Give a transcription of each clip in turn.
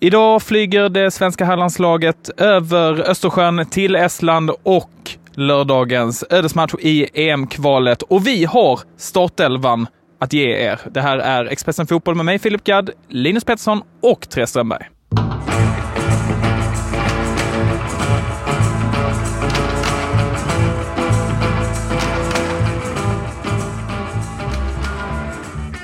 Idag flyger det svenska herrlandslaget över Östersjön till Estland och lördagens ödesmatch i EM-kvalet. Och vi har startelvan att ge er. Det här är Expressen Fotboll med mig, Filip Gadd, Linus Pettersson och Therese Strömberg.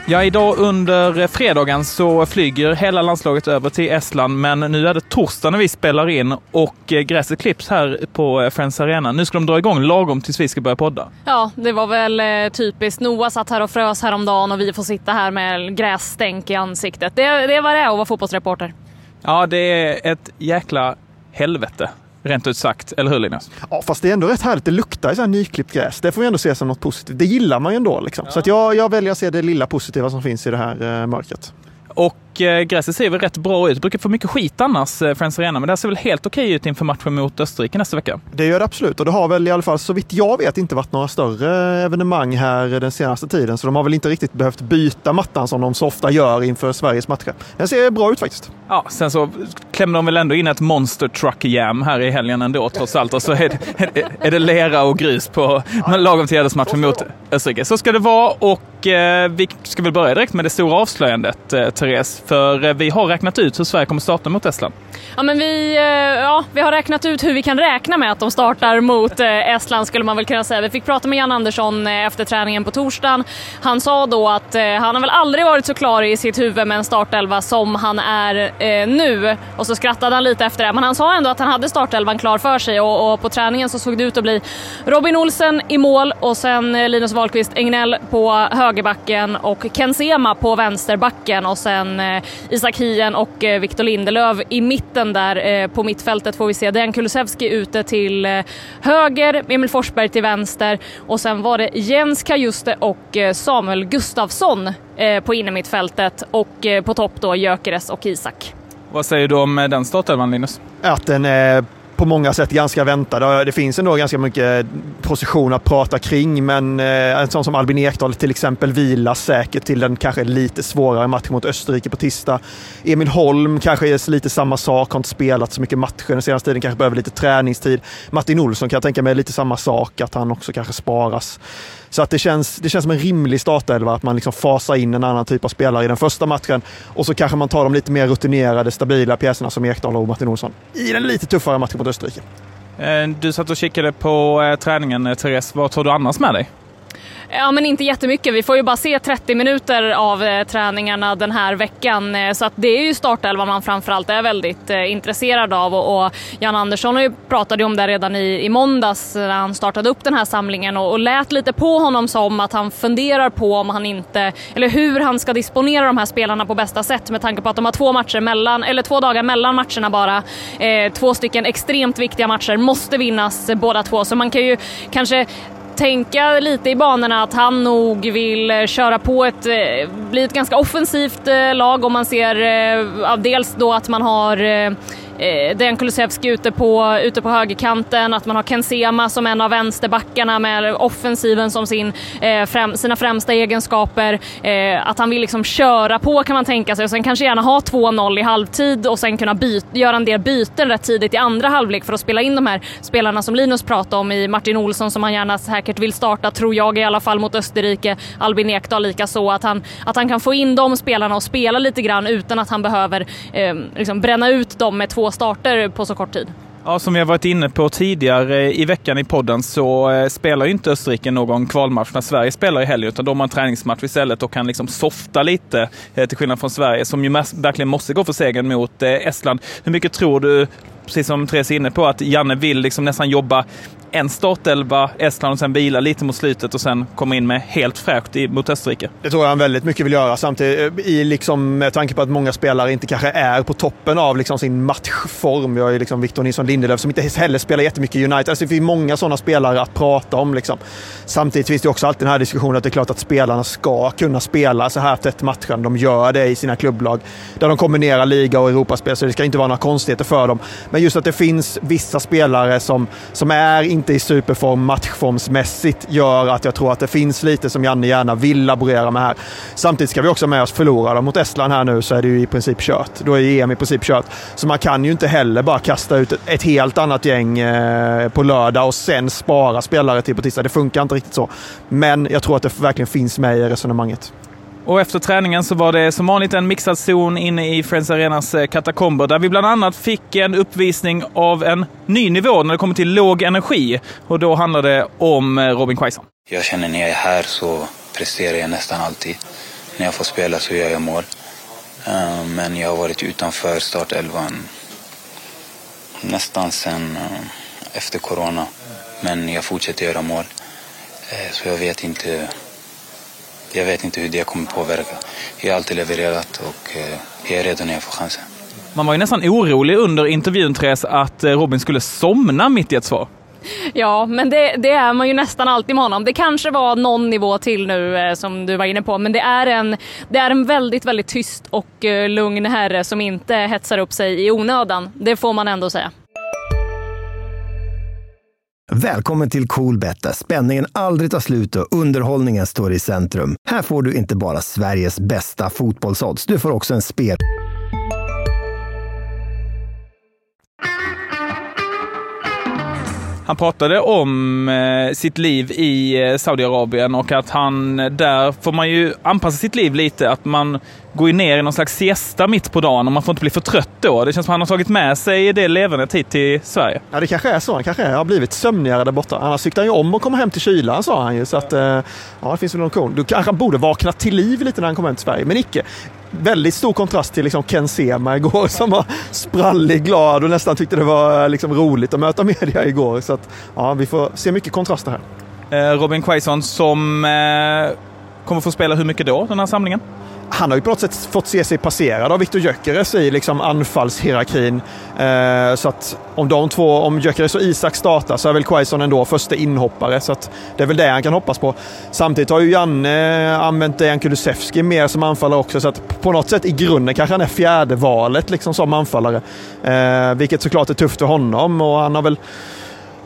Ja, idag under fredagen så flyger hela landslaget över till Estland, men nu är det torsdag när vi spelar in och gräset klipps här på Friends Arena. Nu ska de dra igång lagom tills vi ska börja podda. Ja, det var väl eh, typiskt. Noah satt här och frös häromdagen och vi får sitta här med grässtänk i ansiktet. Det, det är vad det är att vara fotbollsreporter. Ja, det är ett jäkla helvete rent ut sagt. Eller hur Linus? Ja, fast det är ändå rätt härligt. Det luktar så här nyklippt gräs. Det får vi ändå se som något positivt. Det gillar man ju ändå. Liksom. Ja. Så att jag, jag väljer att se det lilla positiva som finns i det här eh, mörkret. Och eh, gräset ser väl rätt bra ut. Brukar få mycket skit annars, eh, Friends Arena, men det ser väl helt okej ut inför matchen mot Österrike nästa vecka? Det gör det absolut och det har väl i alla fall så vitt jag vet inte varit några större evenemang här den senaste tiden. Så de har väl inte riktigt behövt byta mattan som de så ofta gör inför Sveriges matcher. Den ser bra ut faktiskt. Ja, sen så klämmer de väl ändå in ett Monster Truck Jam här i helgen ändå trots allt. Och så är det, är det lera och grus på lagom till matchen mot Österrike. Så ska det vara och eh, vi ska väl börja direkt med det stora avslöjandet, eh, Therese. För Eh, vi har räknat ut hur Sverige kommer starta mot Estland. Ja, men vi, eh, ja, vi har räknat ut hur vi kan räkna med att de startar mot eh, Estland skulle man väl kunna säga. Vi fick prata med Jan Andersson eh, efter träningen på torsdagen. Han sa då att eh, han har väl aldrig varit så klar i sitt huvud med en startelva som han är eh, nu. Och så skrattade han lite efter det, men han sa ändå att han hade startelvan klar för sig och, och på träningen så såg det ut att bli Robin Olsen i mål och sen Linus Wahlqvist Egnell på högerbacken och Ken Sema på vänsterbacken och sen Isak Hien och eh, Victor Lindelöf i mitten där eh, på mittfältet får vi se Dejan Kulusevski ute till eh, höger, Emil Forsberg till vänster och sen var det Jens Kajuste och Samuel Gustafsson på innermittfältet och på topp då Gyökeres och Isak. Vad säger du om den startelvan Linus? Att den är på många sätt ganska väntad. Det finns ändå ganska mycket position att prata kring, men eh, en sån som Albin Ekdal till exempel vilar säkert till den kanske lite svårare matchen mot Österrike på tisdag. Emil Holm kanske är lite samma sak, har inte spelat så mycket matcher den senaste tiden, kanske behöver lite träningstid. Martin Olsson kan jag tänka mig lite samma sak, att han också kanske sparas. Så att det känns, det känns som en rimlig startelva att man liksom fasar in en annan typ av spelare i den första matchen och så kanske man tar de lite mer rutinerade, stabila pjäserna som Ekdal och Martin Olsson i den lite tuffare matchen mot Österrike. Eh, du satt och kikade på eh, träningen, eh, Therese. Vad tar du annars med dig? Ja men inte jättemycket, vi får ju bara se 30 minuter av eh, träningarna den här veckan. Eh, så att det är ju startelvan man framförallt är väldigt eh, intresserad av. Och, och Jan Andersson har ju pratade om det redan i, i måndags när han startade upp den här samlingen och, och lät lite på honom som att han funderar på om han inte, eller hur han ska disponera de här spelarna på bästa sätt med tanke på att de har två matcher mellan, eller två dagar mellan matcherna bara. Eh, två stycken extremt viktiga matcher, måste vinnas båda två. Så man kan ju kanske tänka lite i banorna att han nog vill eh, köra på ett, eh, bli ett ganska offensivt eh, lag om man ser dels då att man har eh, Dejan Kulusevski ute på, ute på högerkanten, att man har Ken Sema som en av vänsterbackarna med offensiven som sin, eh, främ, sina främsta egenskaper. Eh, att han vill liksom köra på kan man tänka sig och sen kanske gärna ha 2-0 i halvtid och sen kunna göra en del byten rätt tidigt i andra halvlek för att spela in de här spelarna som Linus pratade om i Martin Olsson som han gärna säkert vill starta, tror jag i alla fall, mot Österrike. Albin Ekdal lika så att han, att han kan få in de spelarna och spela lite grann utan att han behöver eh, liksom bränna ut dem med två två starter på så kort tid. Ja, som vi har varit inne på tidigare i veckan i podden så eh, spelar ju inte Österrike någon kvalmatch när Sverige spelar i helgen, utan de har en träningsmatch istället och kan liksom softa lite, eh, till skillnad från Sverige som ju verkligen måste gå för segern mot eh, Estland. Hur mycket tror du precis som Therese är inne på, att Janne vill liksom nästan jobba en startelva, Estland och sen vila lite mot slutet och sen komma in med helt fräscht mot Österrike. Det tror jag han väldigt mycket vill göra. Samtidigt eh, i liksom, med tanke på att många spelare inte kanske är på toppen av liksom sin matchform. Vi har ju liksom Victor Nilsson Lindelöf som inte heller spelar jättemycket i United. Alltså det finns många sådana spelare att prata om. Liksom. Samtidigt finns det också alltid den här diskussionen att det är klart att spelarna ska kunna spela så här tätt matchen. De gör det i sina klubblag där de kombinerar liga och Europaspel, så det ska inte vara några konstigheter för dem. Men just att det finns vissa spelare som, som är inte i superform matchformsmässigt gör att jag tror att det finns lite som Janne gärna vill laborera med här. Samtidigt ska vi också med oss förlora mot Estland här nu så är det ju i princip kört. Då är EM i princip kört. Så man kan ju inte heller bara kasta ut ett, helt annat gäng eh, på lördag och sen spara spelare till på tisdag. Det funkar inte riktigt så. Men jag tror att det verkligen finns med i resonemanget. Och efter träningen så var det som vanligt en mixad zon inne i Friends Arenas eh, katakomber där vi bland annat fick en uppvisning av en ny nivå när det kommer till låg energi. Och då handlar det om eh, Robin Quaison. Jag känner när jag är här så presterar jag nästan alltid. När jag får spela så gör jag mål. Eh, men jag har varit utanför startelvan nästan sen efter corona. Men jag fortsätter göra mål. Så jag vet inte jag vet inte hur det kommer påverka. Jag har alltid levererat och eh, jag är redo när jag får chansen. Man var ju nästan orolig under intervjun, Therese, att eh, Robin skulle somna mitt i ett svar. Ja, men det, det, är man ju nästan alltid med honom. Det kanske var någon nivå till nu eh, som du var inne på, men det är en, det är en väldigt, väldigt tyst och eh, lugn herre som inte hetsar upp sig i onödan. Det får man ändå säga. Välkommen till Coolbet där spänningen aldrig tar slut och underhållningen står i centrum. Här får du inte bara Sveriges bästa fotbollsodds, du får också en spel... Han pratade om eh, sitt liv i eh, Saudiarabien och att han eh, där får man ju anpassa sitt liv lite. Att man går ju ner i någon slags siesta mitt på dagen och man får inte bli för trött då. Det känns som att han har tagit med sig det levernet hit till Sverige. Ja, det kanske är så. Han kanske har blivit sömnigare där borta. Annars tyckte han ju om att komma hem till kylan, sa han ju. Så att, eh, ja, det finns väl någon kon. Du kanske borde vakna till liv lite när han kommer hem till Sverige, men icke väldigt stor kontrast till liksom Ken Sema igår som var sprallig, glad och nästan tyckte det var liksom roligt att möta media igår. Så att, ja, vi får se mycket kontraster här. Eh, Robin Quaison som eh, kommer få spela hur mycket då, den här samlingen? Han har ju på något sätt fått se sig passerad av Viktor Gyökeres i liksom anfallshierarkin. Eh, så att om de två, om Gyökeres och Isak startar så är väl Quaison ändå första inhoppare. Så att det är väl det han kan hoppas på. Samtidigt har ju Janne eh, använt Dejan Kulusevski mer som anfallare också. Så att på något sätt i grunden kanske han är fjärde valet liksom som anfallare. Eh, vilket såklart är tufft för honom och han har väl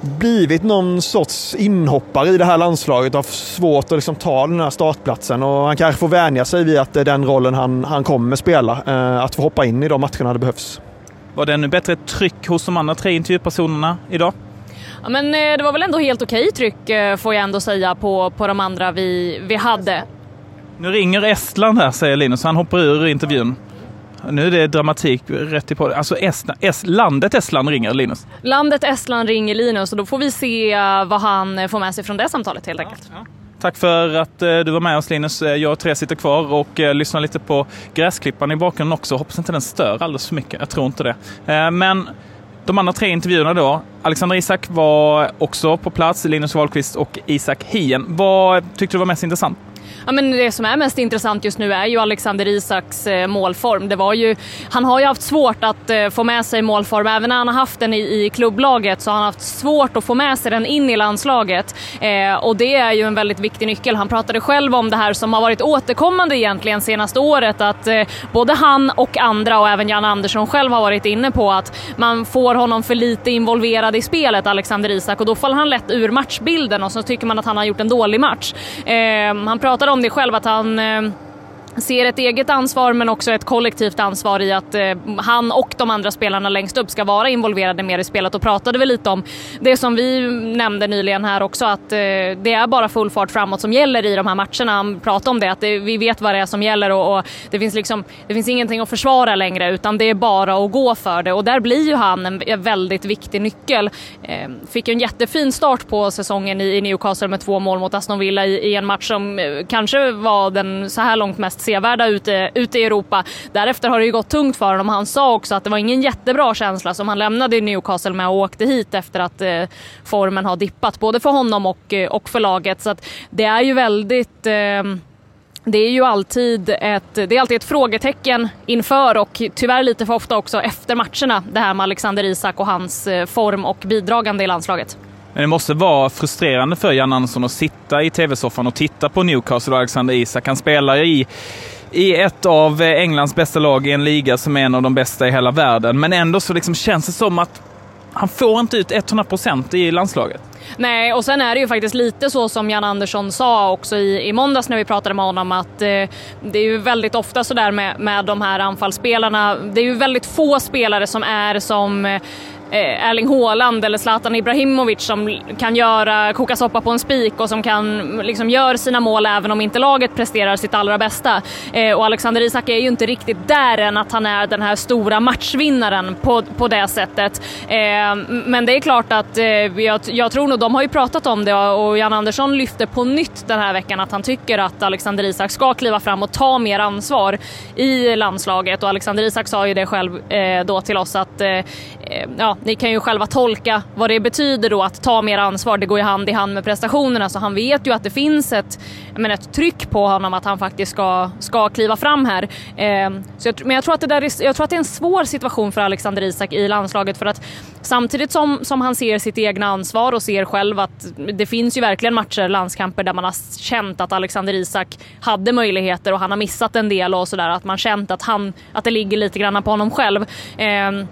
blivit någon sorts inhoppare i det här landslaget och har svårt att liksom ta den här startplatsen. Och han kanske får vänja sig vid att det är den rollen han, han kommer spela. Eh, att få hoppa in i de matcherna det behövs. Var det ännu bättre tryck hos de andra tre intervjupersonerna idag? Ja, men eh, det var väl ändå helt okej tryck eh, får jag ändå säga på, på de andra vi, vi hade. Nu ringer Estland här säger Linus, han hoppar ur intervjun. Nu är det dramatik rätt i på Alltså Estland, Est, landet Estland ringer Linus. Landet Estland ringer Linus och då får vi se eh, vad han eh, får med sig från det samtalet helt enkelt. Ja, ja. Tack för att eh, du var med oss Linus. Jag och Therese sitter kvar och lyssnar lite på gräsklippan i bakgrunden också. Hoppas inte den stör alldeles för mycket. Jag tror inte det. Men de andra tre intervjuerna då. Alexander Isak var också på plats, Linus Wahlqvist och Isak Hien. Vad tyckte du var mest intressant? Ja, men det som är mest intressant just nu är ju Alexander Isaks eh, målform. Det var ju, han har ju haft svårt att eh, få med sig målform. Även när han har haft den i, i klubblaget så har han haft svårt att få med sig den in i landslaget. Eh, och det är ju en väldigt viktig nyckel. Han pratade själv om det här som har varit återkommande egentligen senaste året. Att eh, både han och andra och även Jan Andersson själv har varit inne på att man får honom för lite involverad i spelet, Alexander Isak, och då faller han lätt ur matchbilden och så tycker man att han har gjort en dålig match. Eh, han pratade om det själv att han eh, ser ett eget ansvar men också ett kollektivt ansvar i att eh, han och de andra spelarna längst upp ska vara involverade mer i spelet och pratade väl lite om det som vi nämnde nyligen här också att eh, det är bara full fart framåt som gäller i de här matcherna. Han pratade om det att det, vi vet vad det är som gäller och, och, det, finns liksom, det finns ingenting att försvara längre utan det är bara att gå för det och där blir ju han en väldigt viktig nyckel. Eh, fick ju en jättefin start på säsongen i, i Newcastle med två mål mot Aston Villa i, i en match som eh, kanske var den så här långt mest sevärda ute, ute i Europa. Därefter har det ju gått tungt för honom. Han sa också att det var ingen jättebra känsla som han lämnade Newcastle med och åkte hit efter att eh, formen har dippat både för honom och, eh, och för laget. Så att det är ju väldigt eh, det är ju alltid ett, det är alltid ett frågetecken inför och tyvärr lite för ofta också efter matcherna det här med Alexander Isak och hans eh, form och bidragande i landslaget. Men det måste vara frustrerande för Jan Andersson att sitta i tv-soffan och titta på Newcastle och Alexander Isak. Han spelar i i ett av Englands bästa lag i en liga som är en av de bästa i hela världen. Men ändå så liksom känns det som att han får inte ut 100% i landslaget. Nej, och sen är det ju faktiskt lite så som Jan Andersson sa också i, i måndags när vi pratade med honom att eh, det är ju väldigt ofta sådär med, med de här anfallsspelarna. Det är ju väldigt få spelare som är som eh, eh, Erling Haaland eller Zlatan Ibrahimovic som kan göra, koka soppa på en spik och som kan liksom gör sina mål även om inte laget presterar sitt allra bästa. Eh, och Alexander Isak är ju inte riktigt där än att han är den här stora matchvinnaren på, på det sättet. Eh, men det är klart att eh, jag, jag, tror nog, de har ju pratat om det och Jan Andersson lyfte på nytt den här veckan att han tycker att Alexander Isak ska kliva fram och ta mer ansvar i landslaget och Alexander Isak sa ju det själv eh, då till oss att eh, eh ja, ni kan ju själva tolka vad det betyder då att ta mer ansvar. Det går ju hand i hand med prestationerna så han vet ju att det finns ett, men ett tryck på honom att han faktiskt ska, ska kliva fram här. Eh, så jag, men jag tror, att det där är, jag tror att det är en svår situation för Alexander Isak i landslaget för att samtidigt som, som han ser sitt egna ansvar och ser själv att det finns ju verkligen matcher, landskamper där man har känt att Alexander Isak hade möjligheter och han har missat en del och sådär. Att man känt att, han, att det ligger lite grann på honom själv. Eh,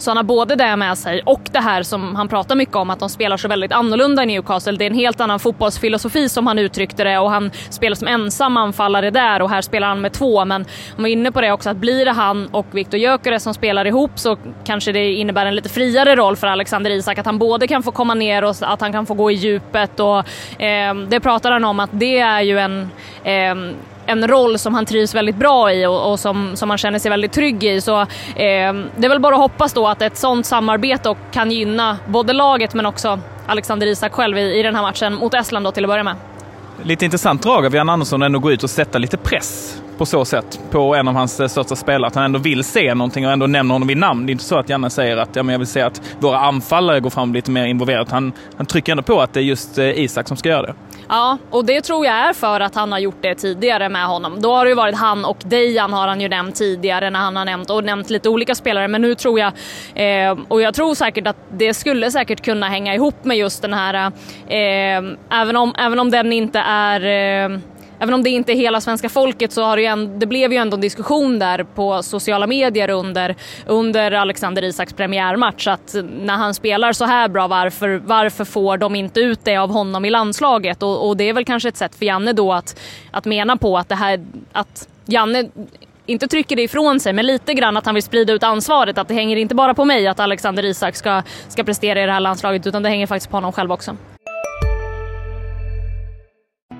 så han har både det med sig och det här som han pratar mycket om, att de spelar så väldigt annorlunda i Newcastle. Det är en helt annan fotbollsfilosofi som han uttryckte det och han spelar som ensam anfallare där och här spelar han med två. Men han var inne på det också att blir det han och Viktor Gyökeres som spelar ihop så kanske det innebär en lite friare roll för Alexander Isak. Att han både kan få komma ner och att han kan få gå i djupet och eh, det pratar han om att det är ju en eh, en roll som han trivs väldigt bra i och, och som, som han känner sig väldigt trygg i. Så eh, det är väl bara att hoppas då att ett sånt samarbete kan gynna både laget men också Alexander Isak själv i, i den här matchen mot Estland då till att börja med. Lite intressant drag av Jan Andersson ändå gå ut och sätta lite press på så sätt på en av hans eh, största spelare. Att han ändå vill se någonting och ändå nämner honom vid namn. Det är inte så att Janne säger att ja, men jag vill se att våra anfallare går fram lite mer involverat. Han, han trycker ändå på att det är just eh, Isak som ska göra det. Ja, och det tror jag är för att han har gjort det tidigare med honom. Då har det ju varit han och Dejan har han ju nämnt tidigare när han har nämnt och nämnt lite olika spelare. Men nu tror jag, eh, och jag tror säkert att det skulle säkert kunna hänga ihop med just den här, eh, även, om, även om den inte är eh, även om det inte är hela svenska folket så har det, ju en, det blev ju ändå en diskussion där på sociala medier under, under Alexander Isaks premiärmatch att när han spelar så här bra varför, varför får de inte ut det av honom i landslaget? Och, och det är väl kanske ett sätt för Janne då att, att mena på att det här, att Janne inte trycker det ifrån sig, men lite grann att han vill sprida ut ansvaret. Att det hänger inte bara på mig att Alexander Isak ska, ska prestera i det här landslaget, utan det hänger faktiskt på honom själv också.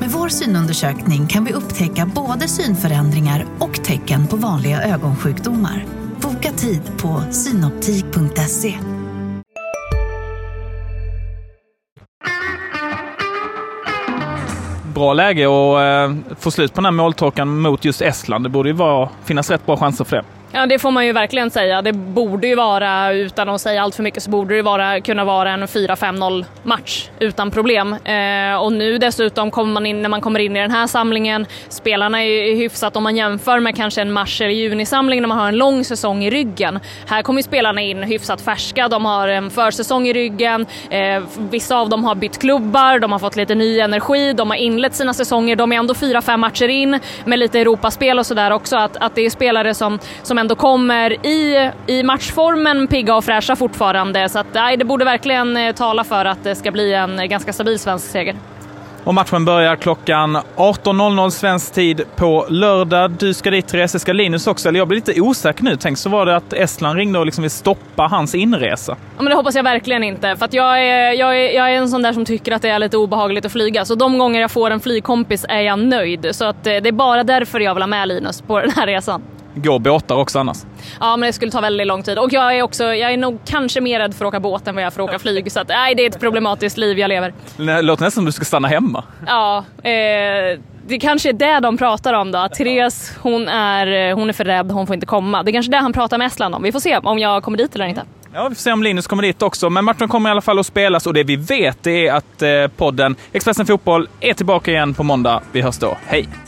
Med vår synundersökning kan vi upptäcka både synförändringar och tecken på vanliga ögonsjukdomar. Boka tid på synoptik.se. Bra läge att eh, få slut på den här måltorkan mot just Estland. Det borde ju vara, finnas rätt bra chanser för det. Ja det får man ju verkligen säga. Det borde ju vara, utan att säga allt för mycket, så borde det vara, kunna vara en 4-5-0 match utan problem. Eh, och nu dessutom kommer man in, när man kommer in i den här samlingen, spelarna är hyfsat om man jämför med kanske en mars eller junisamling när man har en lång säsong i ryggen. Här kommer spelarna in hyfsat färska, de har en försäsong i ryggen, eh, vissa av dem har bytt klubbar, de har fått lite ny energi, de har inlett sina säsonger, de är ändå 4-5 matcher in med lite Europaspel och sådär också, att, att det är spelare som, som ändå kommer i, i matchformen pigga och fräscha fortfarande. Så att, nej, det borde verkligen eh, tala för att det ska bli en ganska stabil svensk seger. Och matchen börjar klockan 18.00 svensk tid på lördag. Du ska dit, Therese. Ska Linus också? Eller jag blir lite osäker nu. Tänk så var det att Estland ringde och liksom vill stoppa hans inresa. Ja, men det hoppas jag verkligen inte. För jag, är, jag, är, jag är en sån där som tycker att det är lite obehagligt att flyga. Så de gånger jag får en flygkompis är jag nöjd. Så att eh, det är bara därför jag vill ha med Linus på den här resan går båtar också annars? Ja, men det skulle ta väldigt lång tid. Och jag är också, jag är nog kanske mer rädd för att åka båt än vad jag är för att åka flyg. Så att, nej, det är ett problematiskt liv jag lever. Det låter nästan som du ska stanna hemma. Ja. Eh, det kanske är det de pratar om då. Therese, hon är, eh, hon är för rädd, hon får inte komma. Det är kanske är det han pratar med Estland om. Vi får se om jag kommer dit eller inte. Ja, vi får se om Linus kommer dit också. Men matchen kommer i alla fall att spelas och det vi vet är att eh, podden Expressen Fotboll är tillbaka igen på måndag. Vi hörs då. Hej!